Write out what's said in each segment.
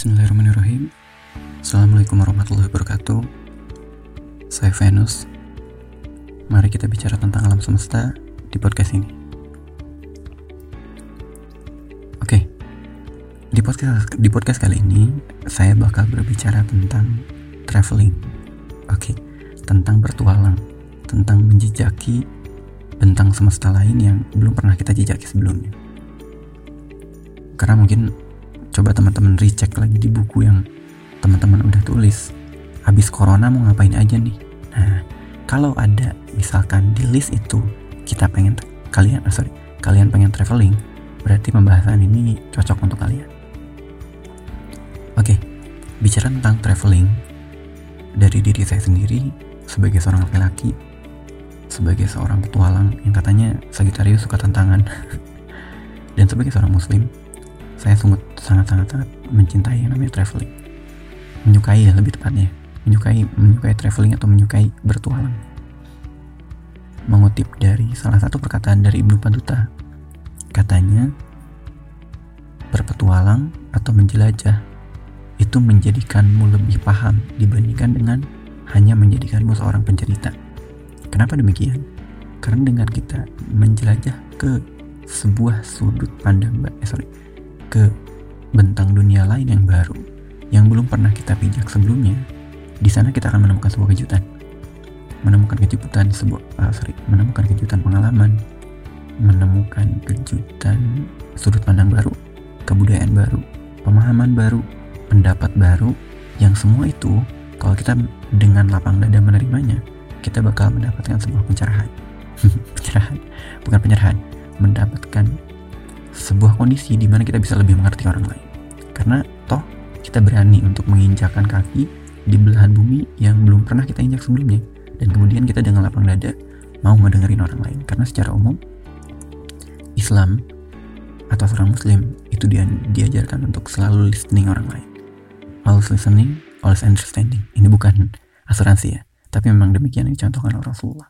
Bismillahirrahmanirrahim. Assalamualaikum warahmatullahi wabarakatuh. Saya Venus. Mari kita bicara tentang alam semesta di podcast ini. Oke. Di podcast, di podcast kali ini Saya bakal berbicara tentang traveling. Oke. Tentang bertualang. Tentang menjejaki Bentang semesta lain yang belum pernah kita jejaki sebelumnya. Karena mungkin coba teman-teman recheck lagi di buku yang teman-teman udah tulis. Habis corona mau ngapain aja nih? Nah kalau ada misalkan di list itu kita pengen kalian oh sorry kalian pengen traveling berarti pembahasan ini cocok untuk kalian. Oke bicara tentang traveling dari diri saya sendiri sebagai seorang laki-laki sebagai seorang petualang yang katanya Sagittarius suka tantangan dan sebagai seorang muslim saya sangat-sangat mencintai yang namanya traveling. Menyukai ya lebih tepatnya. Menyukai menyukai traveling atau menyukai bertualang. Mengutip dari salah satu perkataan dari Ibnu Paduta katanya berpetualang atau menjelajah itu menjadikanmu lebih paham dibandingkan dengan hanya menjadikanmu seorang pencerita. Kenapa demikian? Karena dengan kita menjelajah ke sebuah sudut pandang eh sorry ke bentang dunia lain yang baru yang belum pernah kita pijak sebelumnya, di sana kita akan menemukan sebuah kejutan, menemukan kejutan sebuah uh, sorry, menemukan kejutan pengalaman, menemukan kejutan sudut pandang baru, kebudayaan baru, pemahaman baru, pendapat baru, yang semua itu kalau kita dengan lapang dada menerimanya, kita bakal mendapatkan sebuah pencerahan, pencerahan, bukan penyerahan, mendapatkan sebuah kondisi di mana kita bisa lebih mengerti orang lain. Karena toh kita berani untuk menginjakan kaki di belahan bumi yang belum pernah kita injak sebelumnya. Dan kemudian kita dengan lapang dada mau ngedengerin orang lain. Karena secara umum Islam atau seorang muslim itu dia diajarkan untuk selalu listening orang lain. Always listening, always understanding. Ini bukan asuransi ya, tapi memang demikian yang dicontohkan oleh Rasulullah.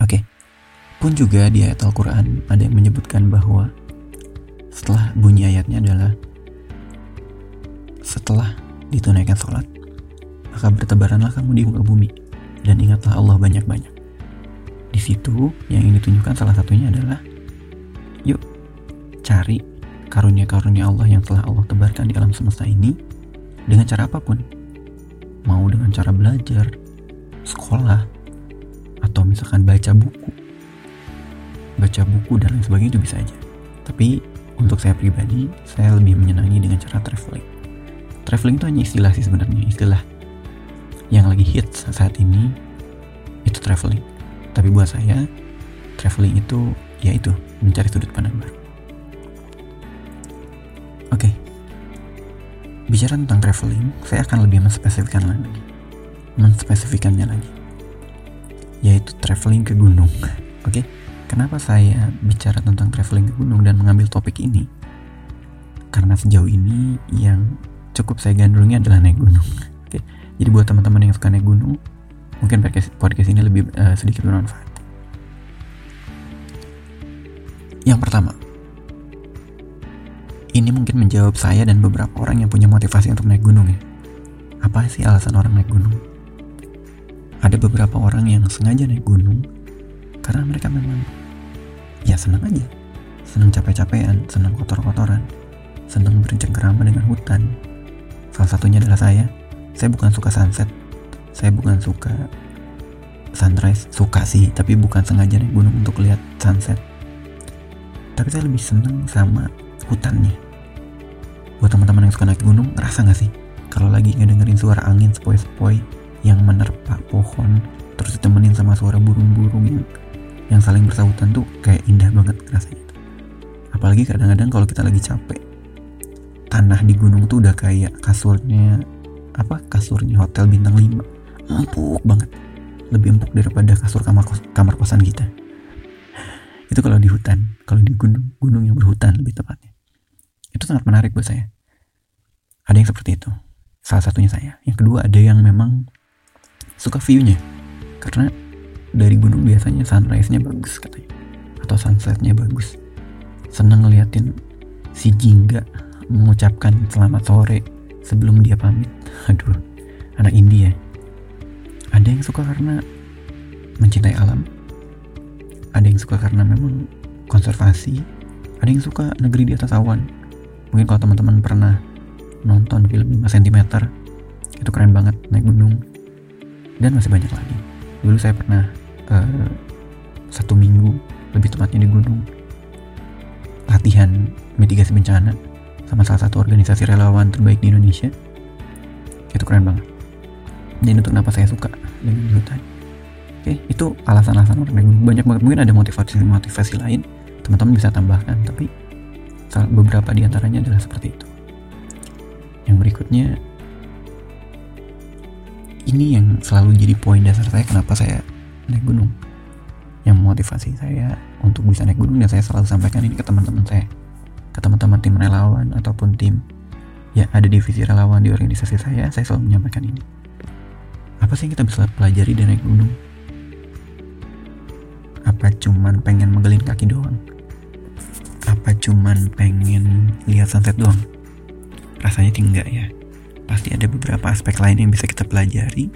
Oke. Okay. Pun juga di ayat Al-Quran ada yang menyebutkan bahwa setelah bunyi ayatnya adalah setelah ditunaikan sholat, maka bertebaranlah kamu di muka bumi dan ingatlah Allah banyak-banyak. Di situ yang ini tunjukkan salah satunya adalah yuk cari karunia-karunia Allah yang telah Allah tebarkan di alam semesta ini dengan cara apa pun. Mau dengan cara belajar, sekolah, atau misalkan baca buku baca buku dan lain sebagainya itu bisa aja. Tapi untuk saya pribadi saya lebih menyenangi dengan cara traveling. Traveling itu hanya istilah sih sebenarnya. Istilah yang lagi hits saat ini itu traveling. Tapi buat saya traveling itu ya itu mencari sudut pandang baru. Oke. Okay. bicara tentang traveling saya akan lebih menspesifikkan lagi. Menspesifikannya lagi. Yaitu traveling ke gunung. Oke? okay? Kenapa saya bicara tentang traveling ke gunung dan mengambil topik ini? Karena sejauh ini yang cukup saya gandrungi adalah naik gunung. Oke. Jadi buat teman-teman yang suka naik gunung, mungkin podcast, ini lebih uh, sedikit bermanfaat. Yang pertama, ini mungkin menjawab saya dan beberapa orang yang punya motivasi untuk naik gunung ya. Apa sih alasan orang naik gunung? Ada beberapa orang yang sengaja naik gunung karena mereka memang ya senang aja. Senang capek-capean senang kotor-kotoran senang bercengkerama dengan hutan. Salah satunya adalah saya. Saya bukan suka sunset. Saya bukan suka sunrise. Suka sih tapi bukan sengaja naik gunung untuk lihat sunset. Tapi saya lebih senang sama hutannya buat teman-teman yang suka naik gunung ngerasa gak sih? Kalau lagi ngedengerin suara angin sepoi-sepoi yang menerpa pohon terus ditemenin sama suara burung-burung yang yang saling bersahutan tuh kayak indah banget rasanya. Apalagi kadang-kadang kalau kita lagi capek tanah di gunung tuh udah kayak kasurnya apa kasurnya hotel bintang 5 empuk banget. Lebih empuk daripada kasur kamar kos kamar kosan kita. Itu kalau di hutan kalau di gunung gunung yang berhutan lebih tepatnya. Itu sangat menarik buat saya. Ada yang seperti itu. Salah satunya saya. Yang kedua ada yang memang suka viewnya. Karena dari gunung biasanya sunrise-nya bagus katanya. Atau sunset-nya bagus. Seneng ngeliatin si jingga mengucapkan selamat sore sebelum dia pamit. Aduh anak India. Ada yang suka karena mencintai alam. Ada yang suka karena memang konservasi. Ada yang suka negeri di atas awan. Mungkin kalau teman-teman pernah nonton film 5 cm itu keren banget naik gunung. Dan masih banyak lagi dulu saya pernah uh, satu minggu lebih tepatnya di gunung latihan mitigasi bencana sama salah satu organisasi relawan terbaik di Indonesia. Itu keren banget. Dan itu kenapa saya suka dengan hutan. Oke itu alasan-alasan orang gunung banyak banget. Mungkin ada motivasi-motivasi lain. Teman-teman bisa tambahkan tapi beberapa di antaranya adalah seperti itu. Yang berikutnya ini yang selalu jadi poin dasar saya kenapa saya naik gunung. Yang motivasi saya untuk bisa naik gunung dan saya selalu sampaikan ini ke teman-teman saya. Ke teman-teman tim relawan ataupun tim ya ada divisi relawan di organisasi saya saya selalu menyampaikan ini. Apa sih yang kita bisa pelajari dari naik gunung? Apa cuman pengen menggelin kaki doang? Apa cuman pengen lihat sunset doang? Rasanya tinggal ya pasti ada beberapa aspek lain yang bisa kita pelajari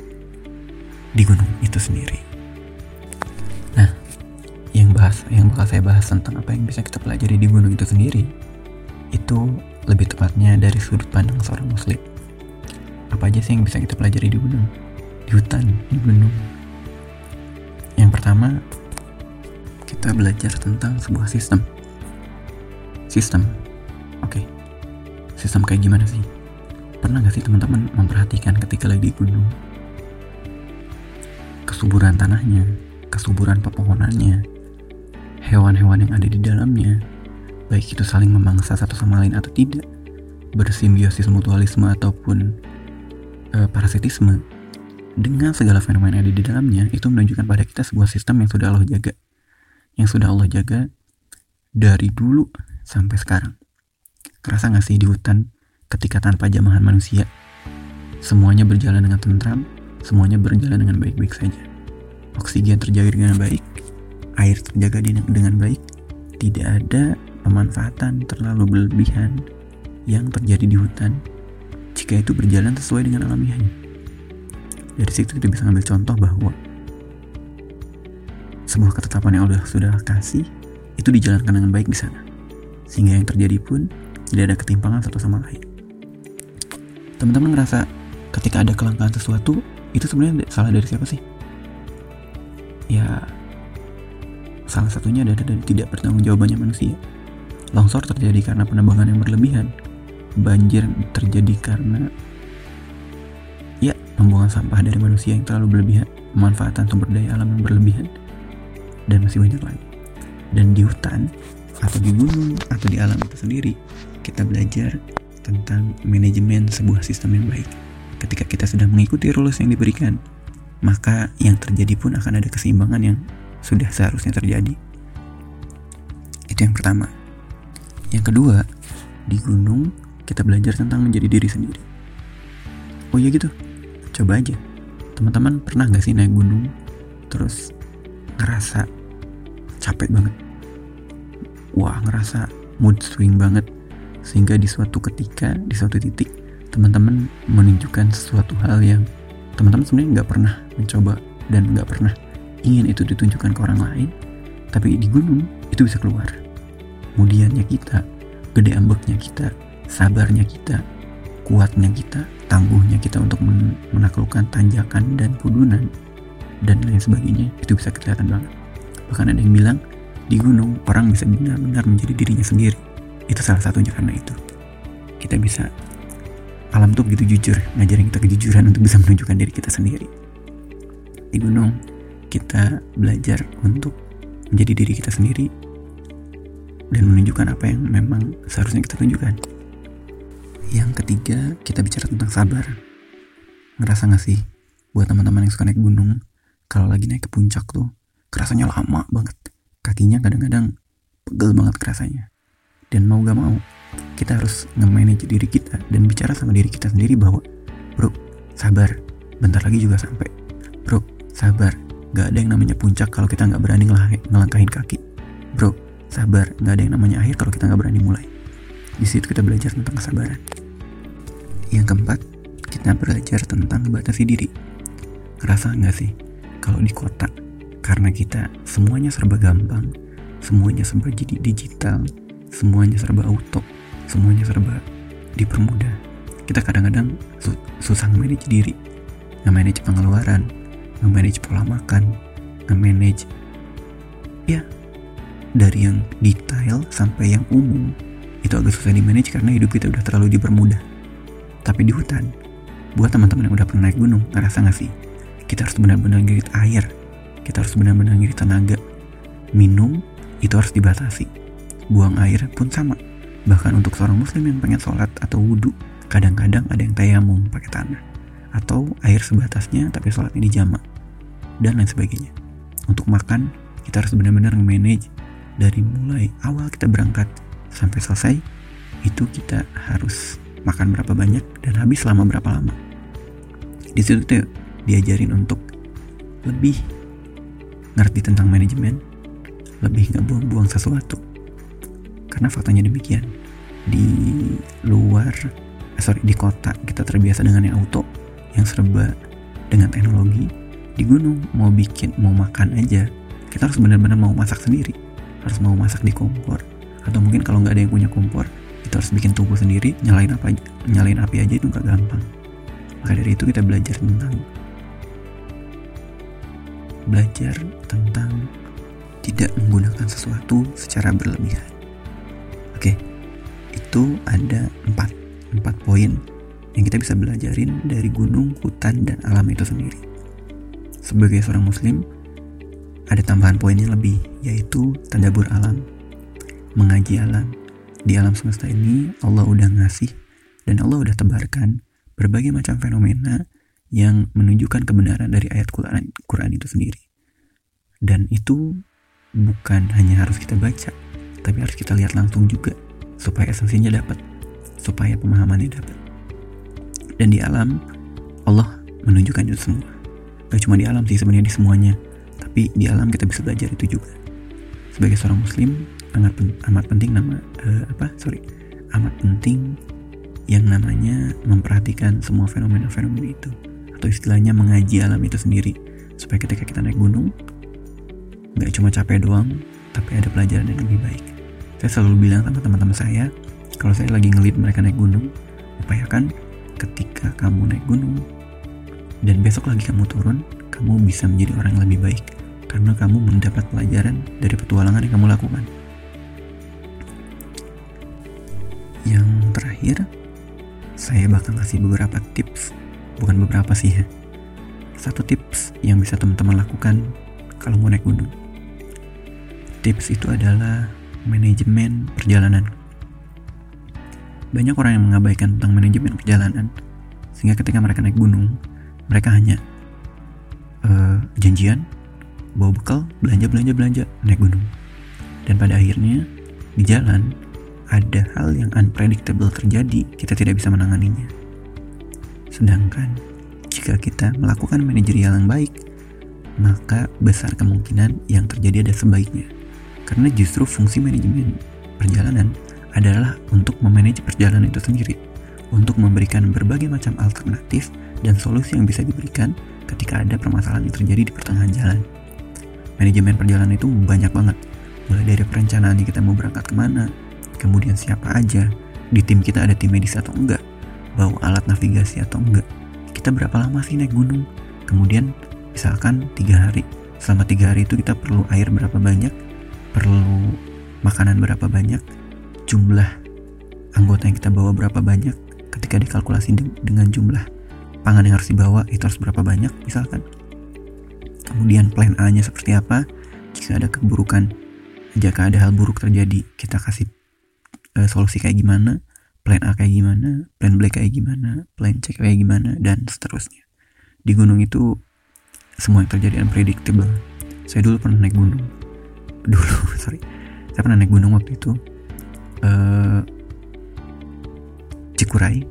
di gunung itu sendiri nah yang bahas yang bakal saya bahas tentang apa yang bisa kita pelajari di gunung itu sendiri itu lebih tepatnya dari sudut pandang seorang muslim. Apa aja sih yang bisa kita pelajari di gunung? Di hutan, di gunung. Yang pertama, kita belajar tentang sebuah sistem. Sistem. Oke. Okay. Sistem kayak gimana sih? Pernah gak sih teman-teman memperhatikan ketika lagi di gunung? Kesuburan tanahnya, kesuburan pepohonannya, hewan-hewan yang ada di dalamnya, baik itu saling memangsa satu sama lain atau tidak, bersimbiosis mutualisme ataupun e, parasitisme, dengan segala fenomena yang ada di dalamnya, itu menunjukkan pada kita sebuah sistem yang sudah Allah jaga. Yang sudah Allah jaga dari dulu sampai sekarang. Kerasa gak sih di hutan ketika tanpa jamahan manusia? Semuanya berjalan dengan tentram, semuanya berjalan dengan baik-baik saja. Oksigen terjaga dengan baik, air terjaga dengan baik, tidak ada pemanfaatan terlalu berlebihan yang terjadi di hutan jika itu berjalan sesuai dengan alamiahnya. Dari situ kita bisa ambil contoh bahwa sebuah ketetapan yang Allah sudah kasih itu dijalankan dengan baik di sana. Sehingga yang terjadi pun tidak ada ketimpangan satu sama lain. Teman-teman ngerasa ketika ada kelangkaan sesuatu itu sebenarnya salah dari siapa sih? Ya salah satunya adalah dari tidak bertanggung jawabannya manusia. Longsor terjadi karena penambangan yang berlebihan. Banjir terjadi karena ya pembuangan sampah dari manusia yang terlalu berlebihan, pemanfaatan sumber daya alam yang berlebihan, dan masih banyak lagi. Dan di hutan atau di gunung atau di alam itu sendiri, kita belajar tentang manajemen sebuah sistem yang baik. Ketika kita sudah mengikuti rules yang diberikan, maka yang terjadi pun akan ada keseimbangan yang sudah seharusnya terjadi. Itu yang pertama. Yang kedua, di gunung kita belajar tentang menjadi diri sendiri. Oh iya gitu, coba aja. Teman-teman pernah gak sih naik gunung terus ngerasa capek banget? Wah ngerasa mood swing banget sehingga di suatu ketika di suatu titik teman-teman menunjukkan sesuatu hal yang teman-teman sebenarnya nggak pernah mencoba dan nggak pernah ingin itu ditunjukkan ke orang lain tapi di gunung itu bisa keluar kemudiannya kita, gede ambeknya kita, sabarnya kita, kuatnya kita, tangguhnya kita untuk menaklukkan tanjakan dan pudunan dan lain sebagainya itu bisa kelihatan banget. Bahkan ada yang bilang di gunung orang bisa benar-benar menjadi dirinya sendiri. Itu salah satunya karena itu. Kita bisa alam tuh begitu jujur ngajarin kita kejujuran untuk bisa menunjukkan diri kita sendiri. Di gunung kita belajar untuk menjadi diri kita sendiri dan menunjukkan apa yang memang seharusnya kita tunjukkan. Yang ketiga, kita bicara tentang sabar. Ngerasa gak sih buat teman-teman yang suka naik gunung, kalau lagi naik ke puncak tuh, kerasanya lama banget. Kakinya kadang-kadang pegel banget kerasanya. Dan mau gak mau, kita harus nge-manage diri kita dan bicara sama diri kita sendiri bahwa, bro, sabar, bentar lagi juga sampai. Bro, sabar, gak ada yang namanya puncak kalau kita nggak berani ngelangkahin kaki. Bro, sabar. Nggak ada yang namanya akhir kalau kita nggak berani mulai. Di situ kita belajar tentang kesabaran. Yang keempat kita belajar tentang batasi diri. Ngerasa nggak sih kalau di kota karena kita semuanya serba gampang semuanya serba jadi digital semuanya serba auto semuanya serba dipermudah. Kita kadang-kadang su susah manage diri nge-manage pengeluaran nge-manage pola makan nge-manage ya dari yang detail sampai yang umum itu agak susah di-manage karena hidup kita udah terlalu dipermudah. Tapi di hutan buat teman-teman yang udah pernah naik gunung ngerasa gak sih? Kita harus benar-benar ngirit air kita harus benar-benar ngirit tenaga. Minum itu harus dibatasi buang air pun sama. Bahkan untuk seorang muslim yang pengen sholat atau wudhu kadang-kadang ada yang tayamum pakai tanah. Atau air sebatasnya tapi sholatnya di jama dan lain sebagainya. Untuk makan kita harus benar-benar manage dari mulai awal kita berangkat sampai selesai itu kita harus makan berapa banyak dan habis selama berapa lama. Di situ tuh diajarin untuk lebih ngerti tentang manajemen lebih nggak buang-buang sesuatu karena faktanya demikian. Di luar eh, sorry di kota kita terbiasa dengan yang auto yang serba dengan teknologi di gunung mau bikin mau makan aja kita harus benar-benar mau masak sendiri. Harus mau masak di kompor. Atau mungkin kalau nggak ada yang punya kompor kita harus bikin tungku sendiri nyalain apa nyalain api aja itu nggak gampang. Maka dari itu kita belajar tentang belajar tentang tidak menggunakan sesuatu secara berlebihan oke itu ada empat empat poin yang kita bisa belajarin dari gunung, hutan, dan alam itu sendiri. Sebagai seorang muslim, ada tambahan poin yang lebih, yaitu tadabur alam, mengaji alam, di alam semesta ini Allah udah ngasih dan Allah udah tebarkan berbagai macam fenomena yang menunjukkan kebenaran dari ayat Quran, Quran itu sendiri. Dan itu bukan hanya harus kita baca, tapi harus kita lihat langsung juga supaya esensinya dapat, supaya pemahamannya dapat. Dan di alam Allah menunjukkan itu semua. Gak cuma di alam sih sebenarnya di semuanya, tapi di alam kita bisa belajar itu juga. Sebagai seorang muslim, amat amat penting nama uh, apa sorry amat penting yang namanya memperhatikan semua fenomena-fenomena itu atau istilahnya mengaji alam itu sendiri supaya ketika kita naik gunung nggak cuma capek doang tapi ada pelajaran yang lebih baik saya selalu bilang sama teman-teman saya kalau saya lagi ngelit mereka naik gunung upayakan ketika kamu naik gunung dan besok lagi kamu turun kamu bisa menjadi orang yang lebih baik karena kamu mendapat pelajaran dari petualangan yang kamu lakukan. Yang terakhir saya bakal kasih beberapa tips bukan beberapa sih ya. Satu tips yang bisa teman-teman lakukan kalau mau naik gunung. Tips itu adalah manajemen perjalanan banyak orang yang mengabaikan tentang manajemen perjalanan sehingga ketika mereka naik gunung mereka hanya uh, janjian bawa bekal belanja belanja belanja naik gunung dan pada akhirnya di jalan ada hal yang unpredictable terjadi, kita tidak bisa menanganinya. Sedangkan jika kita melakukan manajerial yang baik, maka besar kemungkinan yang terjadi ada sebaiknya. Karena justru fungsi manajemen perjalanan adalah untuk memanage perjalanan itu sendiri, untuk memberikan berbagai macam alternatif dan solusi yang bisa diberikan ketika ada permasalahan yang terjadi di pertengahan jalan. Manajemen perjalanan itu banyak banget, mulai dari perencanaan kita mau berangkat ke mana, kemudian siapa aja, di tim kita ada tim medis atau enggak, bawa alat navigasi atau enggak, kita berapa lama sih naik gunung, kemudian misalkan tiga hari, selama tiga hari itu kita perlu air berapa banyak, perlu makanan berapa banyak, jumlah anggota yang kita bawa berapa banyak, ketika dikalkulasi dengan jumlah pangan yang harus dibawa itu harus berapa banyak misalkan. Kemudian plan A-nya seperti apa? Jika ada keburukan, jika ada hal buruk terjadi, kita kasih uh, solusi kayak gimana, plan A kayak gimana, plan B kayak gimana, plan C kayak gimana, dan seterusnya. Di gunung itu semua yang terjadi unpredictable. Saya dulu pernah naik gunung. Dulu, sorry. Saya pernah naik gunung waktu itu. Uh, Cikuray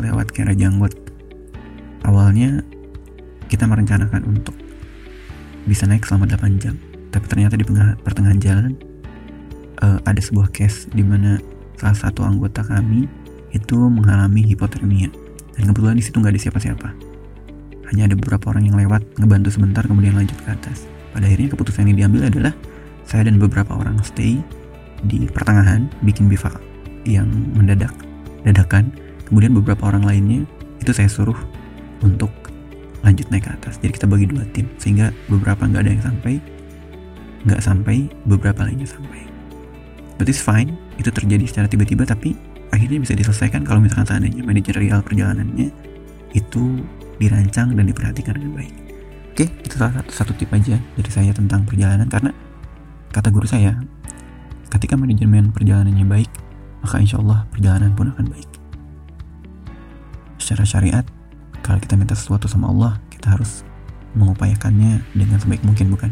lewat Kiara Janggot. Awalnya kita merencanakan untuk bisa naik selama 8 jam. Tapi ternyata di pertengahan jalan uh, ada sebuah case di mana salah satu anggota kami itu mengalami hipotermia dan kebetulan di situ nggak ada siapa-siapa hanya ada beberapa orang yang lewat ngebantu sebentar kemudian lanjut ke atas pada akhirnya keputusan yang diambil adalah saya dan beberapa orang stay di pertengahan bikin bivak yang mendadak dadakan. Kemudian beberapa orang lainnya itu saya suruh untuk lanjut naik ke atas. Jadi kita bagi dua tim sehingga beberapa nggak ada yang sampai nggak sampai beberapa lainnya sampai. But it's fine itu terjadi secara tiba-tiba tapi akhirnya bisa diselesaikan kalau misalkan seandainya manajerial perjalanannya itu dirancang dan diperhatikan dengan baik. Oke itu salah satu, satu tip aja dari saya tentang perjalanan karena kata guru saya ketika manajemen perjalanannya baik maka insya Allah perjalanan pun akan baik. Secara syariat kalau kita minta sesuatu sama Allah kita harus mengupayakannya dengan sebaik mungkin bukan?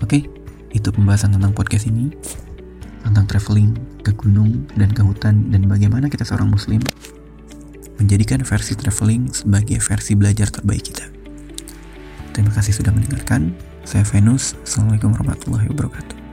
Oke itu pembahasan tentang podcast ini tentang traveling ke gunung dan ke hutan dan bagaimana kita seorang muslim menjadikan versi traveling sebagai versi belajar terbaik kita. Terima kasih sudah mendengarkan saya Venus. Assalamualaikum warahmatullahi wabarakatuh